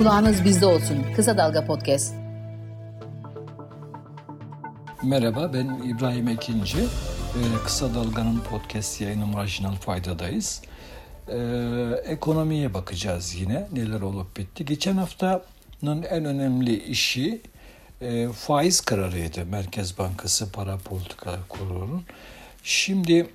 Kulağınız bizde olsun. Kısa Dalga Podcast. Merhaba ben İbrahim Ekinci. Ee, Kısa Dalga'nın podcast yayını Marjinal Fayda'dayız. Ee, ekonomiye bakacağız yine neler olup bitti. Geçen haftanın en önemli işi e, faiz kararıydı. Merkez Bankası Para Politikaları Kurulu'nun. Şimdi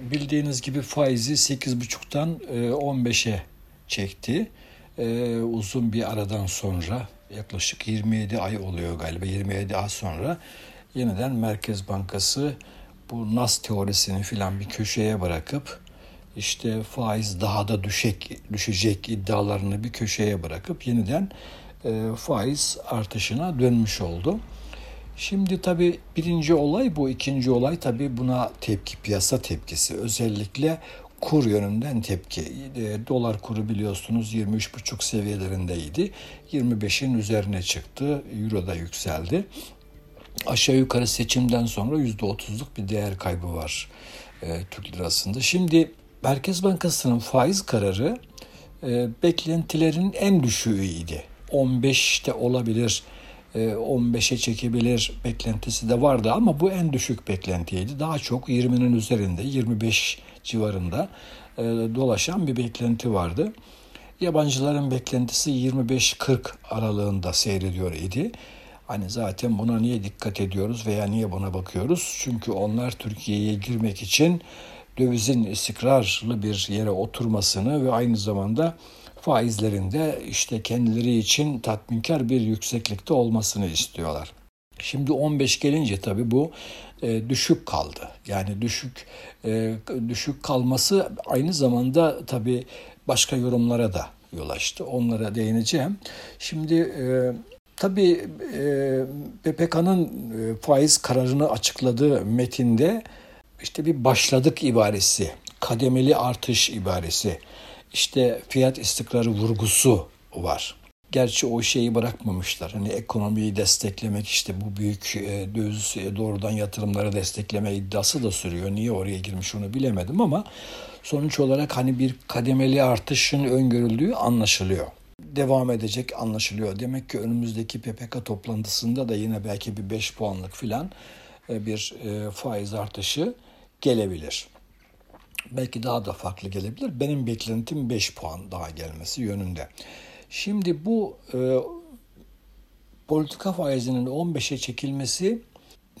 bildiğiniz gibi faizi 8,5'tan 15'e çekti. Ee, uzun bir aradan sonra yaklaşık 27 ay oluyor galiba 27 ay sonra yeniden Merkez Bankası bu NAS teorisini filan bir köşeye bırakıp işte faiz daha da düşecek, düşecek iddialarını bir köşeye bırakıp yeniden e, faiz artışına dönmüş oldu. Şimdi tabii birinci olay bu, ikinci olay tabii buna tepki, piyasa tepkisi. Özellikle kur yönünden tepki. E, dolar kuru biliyorsunuz 23,5 seviyelerindeydi. 25'in üzerine çıktı. Euro da yükseldi. Aşağı yukarı seçimden sonra %30'luk bir değer kaybı var e, Türk lirasında. Şimdi Merkez Bankası'nın faiz kararı e, beklentilerin en düşüğüydü. 15'te olabilir, 15'e çekebilir beklentisi de vardı ama bu en düşük beklentiydi. Daha çok 20'nin üzerinde, 25 civarında e, dolaşan bir beklenti vardı. Yabancıların beklentisi 25-40 aralığında seyrediyor idi. Hani zaten buna niye dikkat ediyoruz veya niye buna bakıyoruz? Çünkü onlar Türkiye'ye girmek için dövizin istikrarlı bir yere oturmasını ve aynı zamanda faizlerinde işte kendileri için tatminkar bir yükseklikte olmasını istiyorlar. Şimdi 15 gelince tabii bu e, düşük kaldı. Yani düşük e, düşük kalması aynı zamanda tabii başka yorumlara da yol açtı. Onlara değineceğim. Şimdi e, tabii e, BPK'nın e, faiz kararını açıkladığı metinde işte bir başladık ibaresi, kademeli artış ibaresi, işte fiyat istikrarı vurgusu var. Gerçi o şeyi bırakmamışlar. Hani ekonomiyi desteklemek işte bu büyük e, döviz e, doğrudan yatırımları destekleme iddiası da sürüyor. Niye oraya girmiş onu bilemedim ama sonuç olarak hani bir kademeli artışın öngörüldüğü anlaşılıyor. Devam edecek anlaşılıyor. Demek ki önümüzdeki PPK toplantısında da yine belki bir 5 puanlık filan e, bir e, faiz artışı gelebilir. Belki daha da farklı gelebilir. Benim beklentim 5 puan daha gelmesi yönünde. Şimdi bu e, politika faizinin 15'e çekilmesi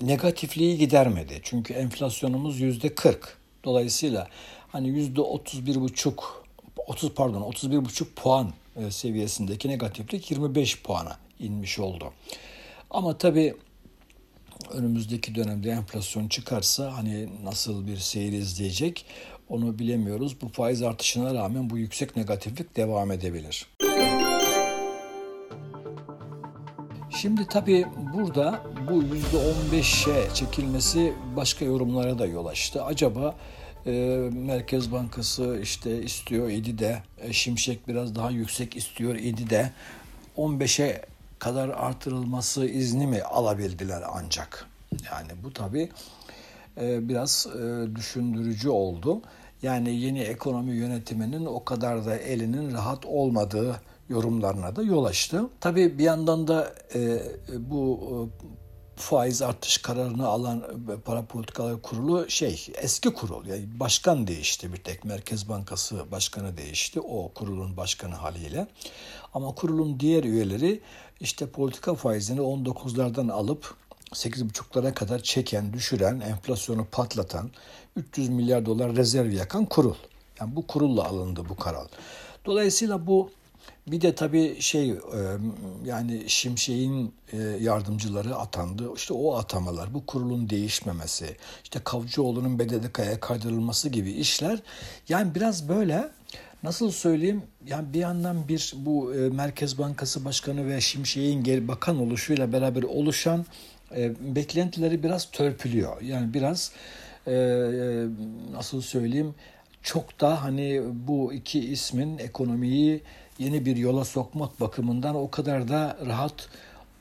negatifliği gidermedi. Çünkü enflasyonumuz yüzde 40. Dolayısıyla hani yüzde 31 buçuk 30 pardon 31 buçuk puan e, seviyesindeki negatiflik 25 puana inmiş oldu. Ama tabii önümüzdeki dönemde enflasyon çıkarsa hani nasıl bir seyir izleyecek onu bilemiyoruz. Bu faiz artışına rağmen bu yüksek negatiflik devam edebilir. Şimdi tabii burada bu %15'e çekilmesi başka yorumlara da yol açtı. Acaba e, Merkez Bankası işte istiyor idi de e, Şimşek biraz daha yüksek istiyor idi de 15'e kadar artırılması izni mi alabildiler ancak? Yani bu tabii biraz e, düşündürücü oldu. Yani yeni ekonomi yönetiminin o kadar da elinin rahat olmadığı yorumlarına da yol açtı. Tabii bir yandan da e, bu e, faiz artış kararını alan para politikaları kurulu şey eski kurul yani başkan değişti bir tek Merkez Bankası başkanı değişti o kurulun başkanı haliyle ama kurulun diğer üyeleri işte politika faizini 19'lardan alıp 8,5'lara kadar çeken, düşüren, enflasyonu patlatan, 300 milyar dolar rezerv yakan kurul. Yani bu kurulla alındı bu karar. Dolayısıyla bu bir de tabii şey e, yani Şimşek'in e, yardımcıları atandı. İşte o atamalar, bu kurulun değişmemesi, işte Kavcıoğlu'nun BDDK'ya kaydırılması gibi işler. Yani biraz böyle nasıl söyleyeyim yani bir yandan bir bu e, Merkez Bankası Başkanı ve Şimşek'in bakan oluşuyla beraber oluşan beklentileri biraz törpülüyor. Yani biraz nasıl söyleyeyim çok da hani bu iki ismin ekonomiyi yeni bir yola sokmak bakımından o kadar da rahat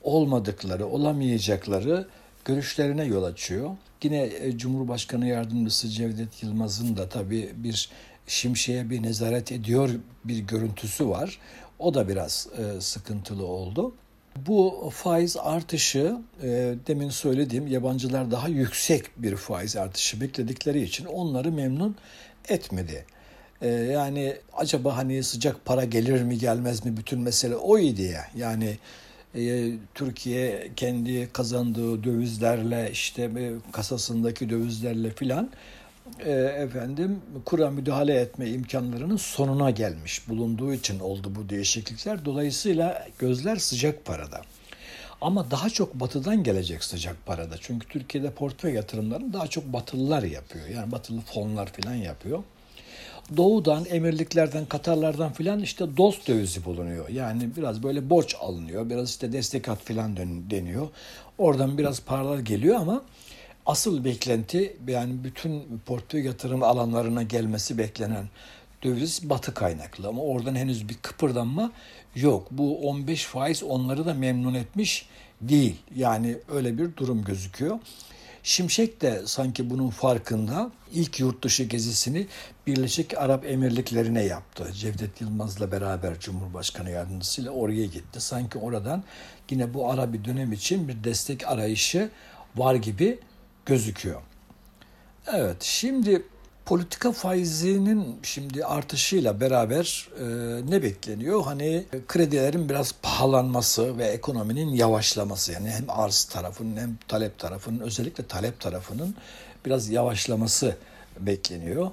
olmadıkları, olamayacakları görüşlerine yol açıyor. Yine e, Cumhurbaşkanı Yardımcısı Cevdet Yılmaz'ın da tabii bir şimşeye bir nezaret ediyor bir görüntüsü var. O da biraz e, sıkıntılı oldu. Bu faiz artışı e, demin söylediğim yabancılar daha yüksek bir faiz artışı bekledikleri için onları memnun etmedi. E, yani acaba hani sıcak para gelir mi gelmez mi bütün mesele o idi ya. Yani e, Türkiye kendi kazandığı dövizlerle işte e, kasasındaki dövizlerle filan efendim kura müdahale etme imkanlarının sonuna gelmiş bulunduğu için oldu bu değişiklikler. Dolayısıyla gözler sıcak parada. Ama daha çok batıdan gelecek sıcak parada. Çünkü Türkiye'de portföy yatırımlarını daha çok batılılar yapıyor. Yani batılı fonlar falan yapıyor. Doğudan, emirliklerden, Katarlardan filan işte dost dövizi bulunuyor. Yani biraz böyle borç alınıyor. Biraz işte destekat filan deniyor. Oradan biraz paralar geliyor ama asıl beklenti yani bütün portföy yatırım alanlarına gelmesi beklenen döviz batı kaynaklı ama oradan henüz bir kıpırdanma yok. Bu 15 faiz onları da memnun etmiş değil. Yani öyle bir durum gözüküyor. Şimşek de sanki bunun farkında ilk yurt dışı gezisini Birleşik Arap Emirlikleri'ne yaptı. Cevdet Yılmaz'la beraber Cumhurbaşkanı yardımcısıyla oraya gitti. Sanki oradan yine bu Arabi dönem için bir destek arayışı var gibi gözüküyor. Evet şimdi politika faizinin şimdi artışıyla beraber e, ne bekleniyor? Hani kredilerin biraz pahalanması ve ekonominin yavaşlaması yani hem arz tarafının hem talep tarafının özellikle talep tarafının biraz yavaşlaması bekleniyor.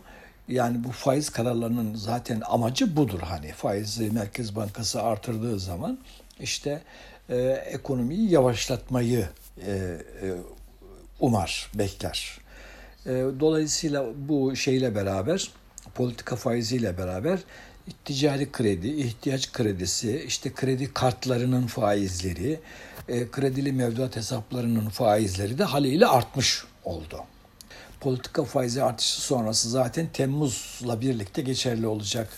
Yani bu faiz kararlarının zaten amacı budur hani faizi Merkez Bankası artırdığı zaman işte e, ekonomiyi yavaşlatmayı e, e, umar, bekler. E, dolayısıyla bu şeyle beraber, politika faiziyle beraber ticari kredi, ihtiyaç kredisi, işte kredi kartlarının faizleri, e, kredili mevduat hesaplarının faizleri de haliyle artmış oldu. Politika faizi artışı sonrası zaten Temmuz'la birlikte geçerli olacak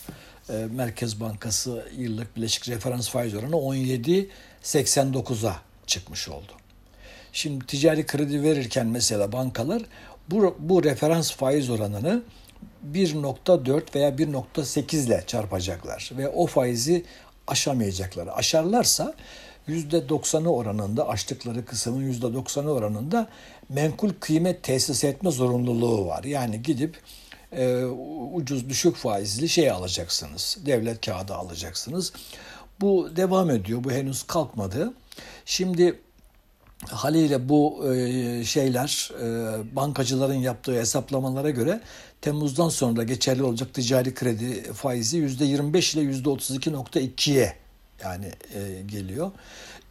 e, Merkez Bankası yıllık bileşik referans faiz oranı 17.89'a çıkmış oldu. Şimdi ticari kredi verirken mesela bankalar bu, bu referans faiz oranını 1.4 veya 1.8 ile çarpacaklar ve o faizi aşamayacaklar. Aşarlarsa %90'ı oranında açtıkları kısmın %90'ı oranında menkul kıymet tesis etme zorunluluğu var. Yani gidip e, ucuz düşük faizli şey alacaksınız. Devlet kağıdı alacaksınız. Bu devam ediyor. Bu henüz kalkmadı. Şimdi haliyle bu e, şeyler e, bankacıların yaptığı hesaplamalara göre Temmuz'dan sonra geçerli olacak ticari kredi faizi %25 ile %32.2'ye yani e, geliyor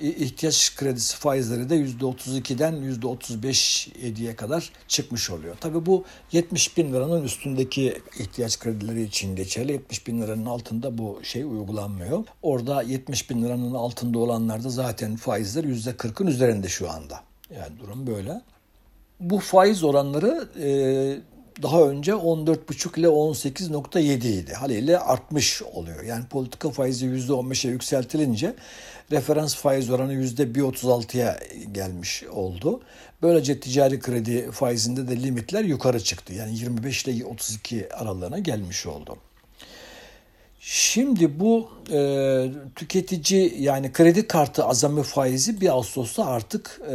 ihtiyaç kredisi faizleri de %32'den %35'ye kadar çıkmış oluyor. Tabii bu 70 bin liranın üstündeki ihtiyaç kredileri için geçerli. 70 bin liranın altında bu şey uygulanmıyor. Orada 70 bin liranın altında olanlarda zaten faizler %40'ın üzerinde şu anda. Yani durum böyle. Bu faiz oranları daha önce 14,5 ile 18,7 idi. Haliyle artmış oluyor. Yani politika faizi %15'e yükseltilince referans faiz oranı %1,36'ya gelmiş oldu. Böylece ticari kredi faizinde de limitler yukarı çıktı. Yani 25 ile 32 aralığına gelmiş oldu. Şimdi bu e, tüketici yani kredi kartı azami faizi 1 Ağustos'ta artık e,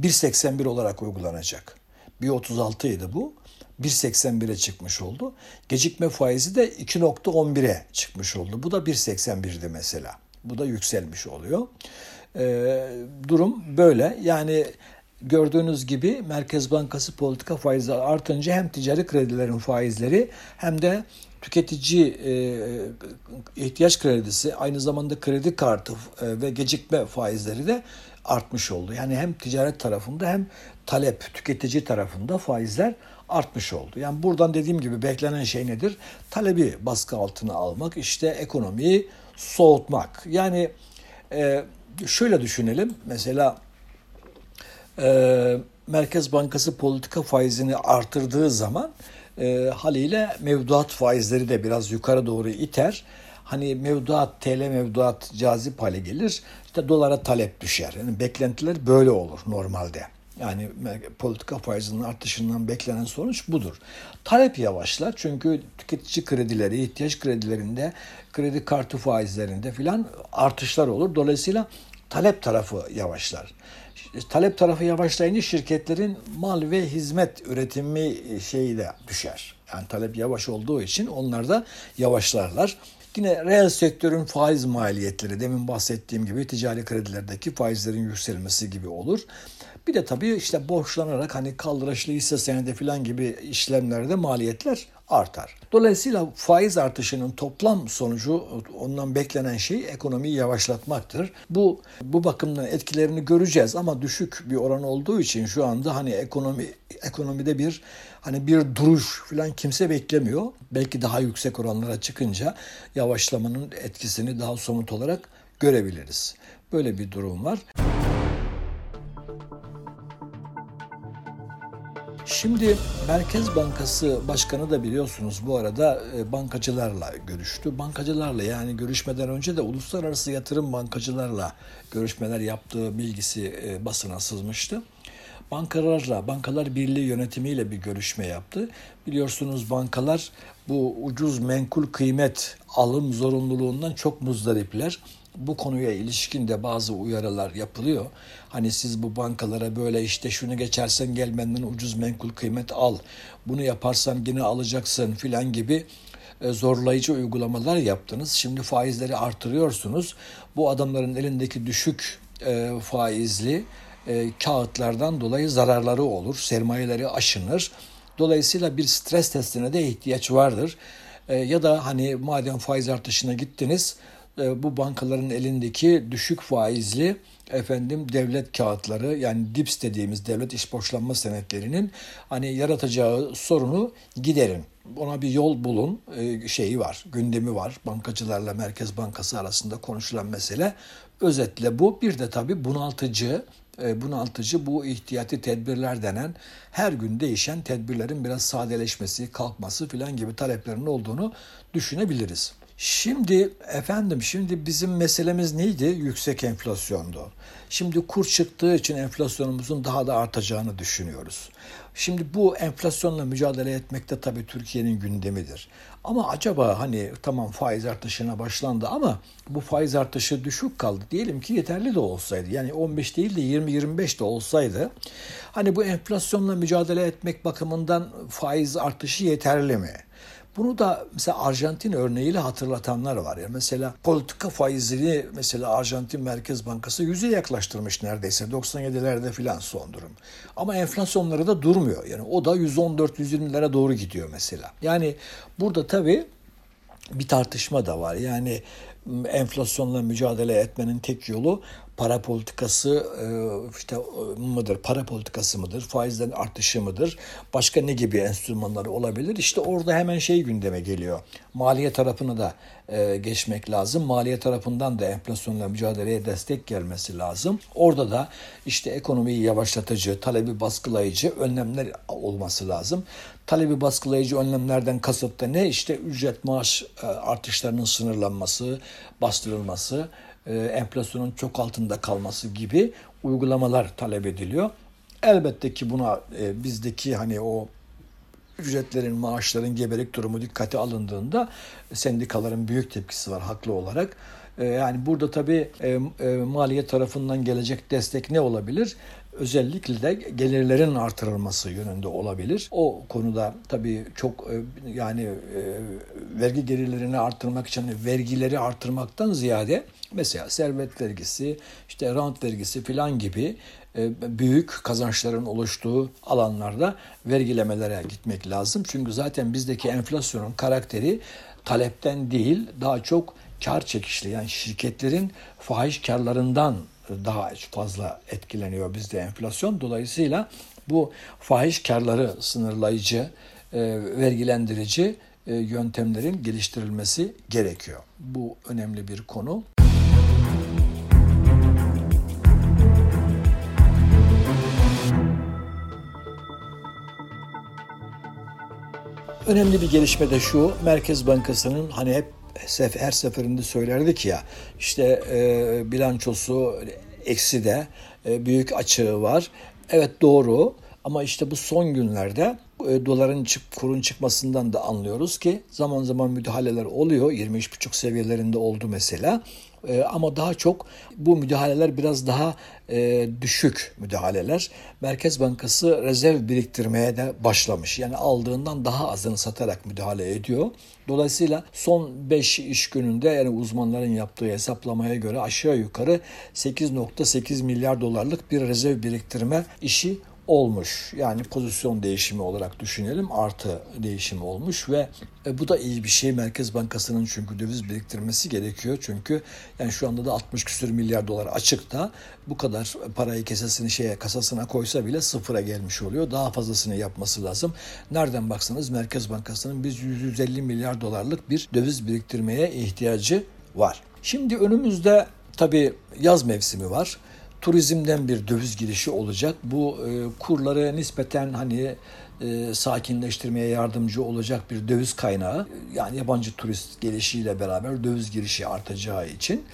1.81 olarak uygulanacak. 1.36 idi bu. 1.81'e çıkmış oldu. Gecikme faizi de 2.11'e çıkmış oldu. Bu da 1.81'di mesela. Bu da yükselmiş oluyor. Ee, durum böyle. Yani gördüğünüz gibi Merkez Bankası politika faizi artınca hem ticari kredilerin faizleri hem de tüketici e, ihtiyaç kredisi aynı zamanda kredi kartı e, ve gecikme faizleri de artmış oldu. Yani hem ticaret tarafında hem talep tüketici tarafında faizler artmış oldu. Yani buradan dediğim gibi beklenen şey nedir? Talebi baskı altına almak, işte ekonomiyi soğutmak. Yani e, şöyle düşünelim. Mesela e, Merkez Bankası politika faizini artırdığı zaman e, haliyle mevduat faizleri de biraz yukarı doğru iter. Hani mevduat, TL mevduat cazip hale gelir. İşte dolara talep düşer. Yani beklentiler böyle olur normalde. Yani politika faizinin artışından beklenen sonuç budur. Talep yavaşlar çünkü tüketici kredileri, ihtiyaç kredilerinde, kredi kartı faizlerinde filan artışlar olur. Dolayısıyla talep tarafı yavaşlar. Talep tarafı yavaşlayınca şirketlerin mal ve hizmet üretimi şeyi de düşer. Yani talep yavaş olduğu için onlar da yavaşlarlar. Yine reel sektörün faiz maliyetleri demin bahsettiğim gibi ticari kredilerdeki faizlerin yükselmesi gibi olur. Bir de tabii işte borçlanarak hani kaldıraçlı hisse senedi falan gibi işlemlerde maliyetler artar. Dolayısıyla faiz artışının toplam sonucu ondan beklenen şey ekonomiyi yavaşlatmaktır. Bu bu bakımdan etkilerini göreceğiz ama düşük bir oran olduğu için şu anda hani ekonomi ekonomide bir hani bir duruş falan kimse beklemiyor. Belki daha yüksek oranlara çıkınca yavaşlamanın etkisini daha somut olarak görebiliriz. Böyle bir durum var. Şimdi Merkez Bankası Başkanı da biliyorsunuz bu arada e, bankacılarla görüştü. Bankacılarla yani görüşmeden önce de uluslararası yatırım bankacılarla görüşmeler yaptığı bilgisi e, basına sızmıştı. Bankalarla, Bankalar Birliği yönetimiyle bir görüşme yaptı. Biliyorsunuz bankalar bu ucuz menkul kıymet alım zorunluluğundan çok muzdaripler bu konuya ilişkin de bazı uyarılar yapılıyor. Hani siz bu bankalara böyle işte şunu geçersen gel ucuz menkul kıymet al. Bunu yaparsan yine alacaksın filan gibi e, zorlayıcı uygulamalar yaptınız. Şimdi faizleri artırıyorsunuz. Bu adamların elindeki düşük e, faizli e, kağıtlardan dolayı zararları olur. Sermayeleri aşınır. Dolayısıyla bir stres testine de ihtiyaç vardır. ya da hani madem faiz artışına gittiniz bu bankaların elindeki düşük faizli efendim devlet kağıtları yani DIPS dediğimiz devlet iş borçlanma senetlerinin hani yaratacağı sorunu giderin. Ona bir yol bulun e, şeyi var, gündemi var. Bankacılarla Merkez Bankası arasında konuşulan mesele. Özetle bu. Bir de tabii bunaltıcı e, bunaltıcı bu ihtiyati tedbirler denen her gün değişen tedbirlerin biraz sadeleşmesi, kalkması filan gibi taleplerin olduğunu düşünebiliriz. Şimdi efendim şimdi bizim meselemiz neydi? Yüksek enflasyondu. Şimdi kur çıktığı için enflasyonumuzun daha da artacağını düşünüyoruz. Şimdi bu enflasyonla mücadele etmekte tabii Türkiye'nin gündemidir. Ama acaba hani tamam faiz artışına başlandı ama bu faiz artışı düşük kaldı. Diyelim ki yeterli de olsaydı. Yani 15 değil de 20-25 de olsaydı. Hani bu enflasyonla mücadele etmek bakımından faiz artışı yeterli mi? Bunu da mesela Arjantin örneğiyle hatırlatanlar var. Yani mesela politika faizini mesela Arjantin Merkez Bankası yüze yaklaştırmış neredeyse 97'lerde filan son durum. Ama enflasyonları da durmuyor. Yani o da 114-120'lere doğru gidiyor mesela. Yani burada tabii bir tartışma da var. Yani enflasyonla mücadele etmenin tek yolu para politikası e, işte e, mıdır, para politikası mıdır, faizlerin artışı mıdır, başka ne gibi enstrümanları olabilir? İşte orada hemen şey gündeme geliyor. Maliye tarafını da e, geçmek lazım. Maliye tarafından da enflasyonla mücadeleye destek gelmesi lazım. Orada da işte ekonomiyi yavaşlatıcı, talebi baskılayıcı önlemler olması lazım. Talebi baskılayıcı önlemlerden kasıt da ne? İşte ücret maaş artışlarının sınırlanması, bastırılması, e, enflasyonun çok altında kalması gibi uygulamalar talep ediliyor. Elbette ki buna e, bizdeki hani o ücretlerin, maaşların gebelik durumu dikkate alındığında sendikaların büyük tepkisi var haklı olarak. E, yani burada tabii e, maliye tarafından gelecek destek ne olabilir? özellikle de gelirlerin artırılması yönünde olabilir. O konuda tabii çok yani vergi gelirlerini artırmak için vergileri artırmaktan ziyade mesela servet vergisi, işte rant vergisi filan gibi e, büyük kazançların oluştuğu alanlarda vergilemelere gitmek lazım. Çünkü zaten bizdeki enflasyonun karakteri talepten değil daha çok kar çekişli yani şirketlerin fahiş karlarından daha fazla etkileniyor bizde enflasyon. Dolayısıyla bu fahiş karları sınırlayıcı, e, vergilendirici yöntemlerin geliştirilmesi gerekiyor. Bu önemli bir konu. Önemli bir gelişme de şu, Merkez Bankası'nın hani hep her seferinde söylerdik ya işte e, bilançosu eksi de e, büyük açığı var. Evet doğru ama işte bu son günlerde e, doların çık, kurun çıkmasından da anlıyoruz ki zaman zaman müdahaleler oluyor. 23,5 seviyelerinde oldu mesela. E, ama daha çok bu müdahaleler biraz daha e, düşük müdahaleler. Merkez Bankası rezerv biriktirmeye de başlamış. Yani aldığından daha azını satarak müdahale ediyor. Dolayısıyla son 5 iş gününde yani uzmanların yaptığı hesaplamaya göre aşağı yukarı 8.8 milyar dolarlık bir rezerv biriktirme işi olmuş. Yani pozisyon değişimi olarak düşünelim artı değişimi olmuş ve e, bu da iyi bir şey. Merkez Bankası'nın çünkü döviz biriktirmesi gerekiyor. Çünkü yani şu anda da 60 küsür milyar dolar açıkta. Bu kadar parayı kesesini şeye kasasına koysa bile sıfıra gelmiş oluyor. Daha fazlasını yapması lazım. Nereden baksanız Merkez Bankası'nın biz 150 milyar dolarlık bir döviz biriktirmeye ihtiyacı var. Şimdi önümüzde tabii yaz mevsimi var turizmden bir döviz girişi olacak. Bu e, kurları nispeten hani e, sakinleştirmeye yardımcı olacak bir döviz kaynağı. Yani yabancı turist gelişiyle beraber döviz girişi artacağı için.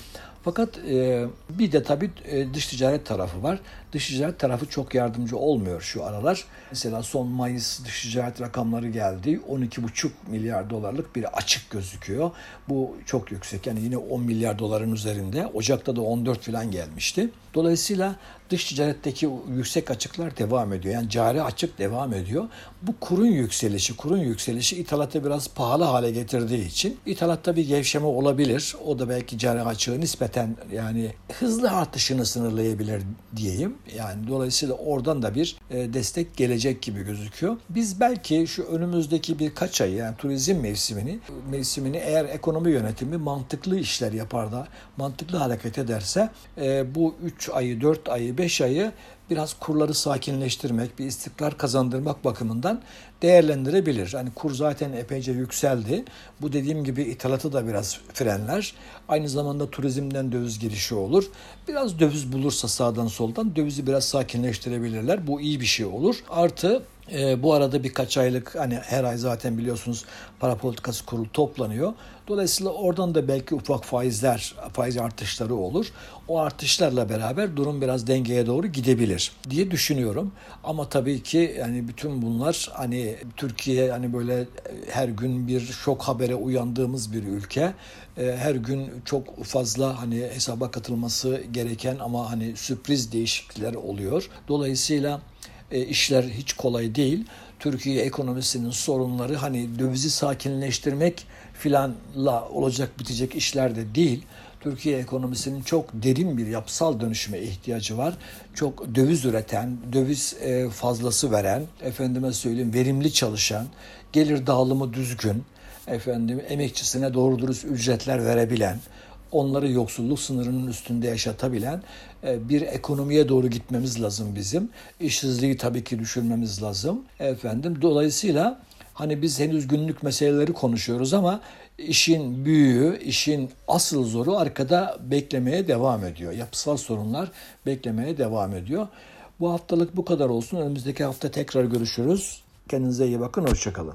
Fakat e, bir de tabii e, dış ticaret tarafı var. Dış ticaret tarafı çok yardımcı olmuyor şu aralar. Mesela son Mayıs dış ticaret rakamları geldi. 12,5 milyar dolarlık bir açık gözüküyor. Bu çok yüksek. Yani yine 10 milyar doların üzerinde. Ocak'ta da 14 falan gelmişti. Dolayısıyla dış ticaretteki yüksek açıklar devam ediyor. Yani cari açık devam ediyor. Bu kurun yükselişi, kurun yükselişi ithalatı biraz pahalı hale getirdiği için ithalatta bir gevşeme olabilir. O da belki cari açığı nispeten yani hızlı artışını sınırlayabilir diyeyim. Yani dolayısıyla oradan da bir e, destek gelecek gibi gözüküyor. Biz belki şu önümüzdeki birkaç ay yani turizm mevsimini mevsimini eğer ekonomi yönetimi mantıklı işler yapar da mantıklı hareket ederse e, bu 3 ayı, 4 ayı, 5 ayı biraz kurları sakinleştirmek, bir istikrar kazandırmak bakımından değerlendirebilir. Hani kur zaten epeyce yükseldi. Bu dediğim gibi ithalatı da biraz frenler. Aynı zamanda turizmden döviz girişi olur. Biraz döviz bulursa sağdan soldan dövizi biraz sakinleştirebilirler. Bu iyi bir şey olur. Artı e, bu arada birkaç aylık hani her ay zaten biliyorsunuz para politikası kurulu toplanıyor. Dolayısıyla oradan da belki ufak faizler, faiz artışları olur. O artışlarla beraber durum biraz dengeye doğru gidebilir diye düşünüyorum. Ama tabii ki yani bütün bunlar hani Türkiye hani böyle her gün bir şok habere uyandığımız bir ülke. E, her gün çok fazla hani hesaba katılması gereken ama hani sürpriz değişiklikler oluyor. Dolayısıyla e, işler hiç kolay değil. Türkiye ekonomisinin sorunları hani dövizi sakinleştirmek filanla olacak bitecek işler de değil. Türkiye ekonomisinin çok derin bir yapısal dönüşüme ihtiyacı var. Çok döviz üreten, döviz e, fazlası veren, efendime söyleyeyim verimli çalışan, gelir dağılımı düzgün, efendim emekçisine doğru dürüst ücretler verebilen, onları yoksulluk sınırının üstünde yaşatabilen e, bir ekonomiye doğru gitmemiz lazım bizim. İşsizliği tabii ki düşürmemiz lazım. Efendim dolayısıyla hani biz henüz günlük meseleleri konuşuyoruz ama işin büyüğü, işin asıl zoru arkada beklemeye devam ediyor. Yapısal sorunlar beklemeye devam ediyor. Bu haftalık bu kadar olsun. Önümüzdeki hafta tekrar görüşürüz. Kendinize iyi bakın. Hoşçakalın.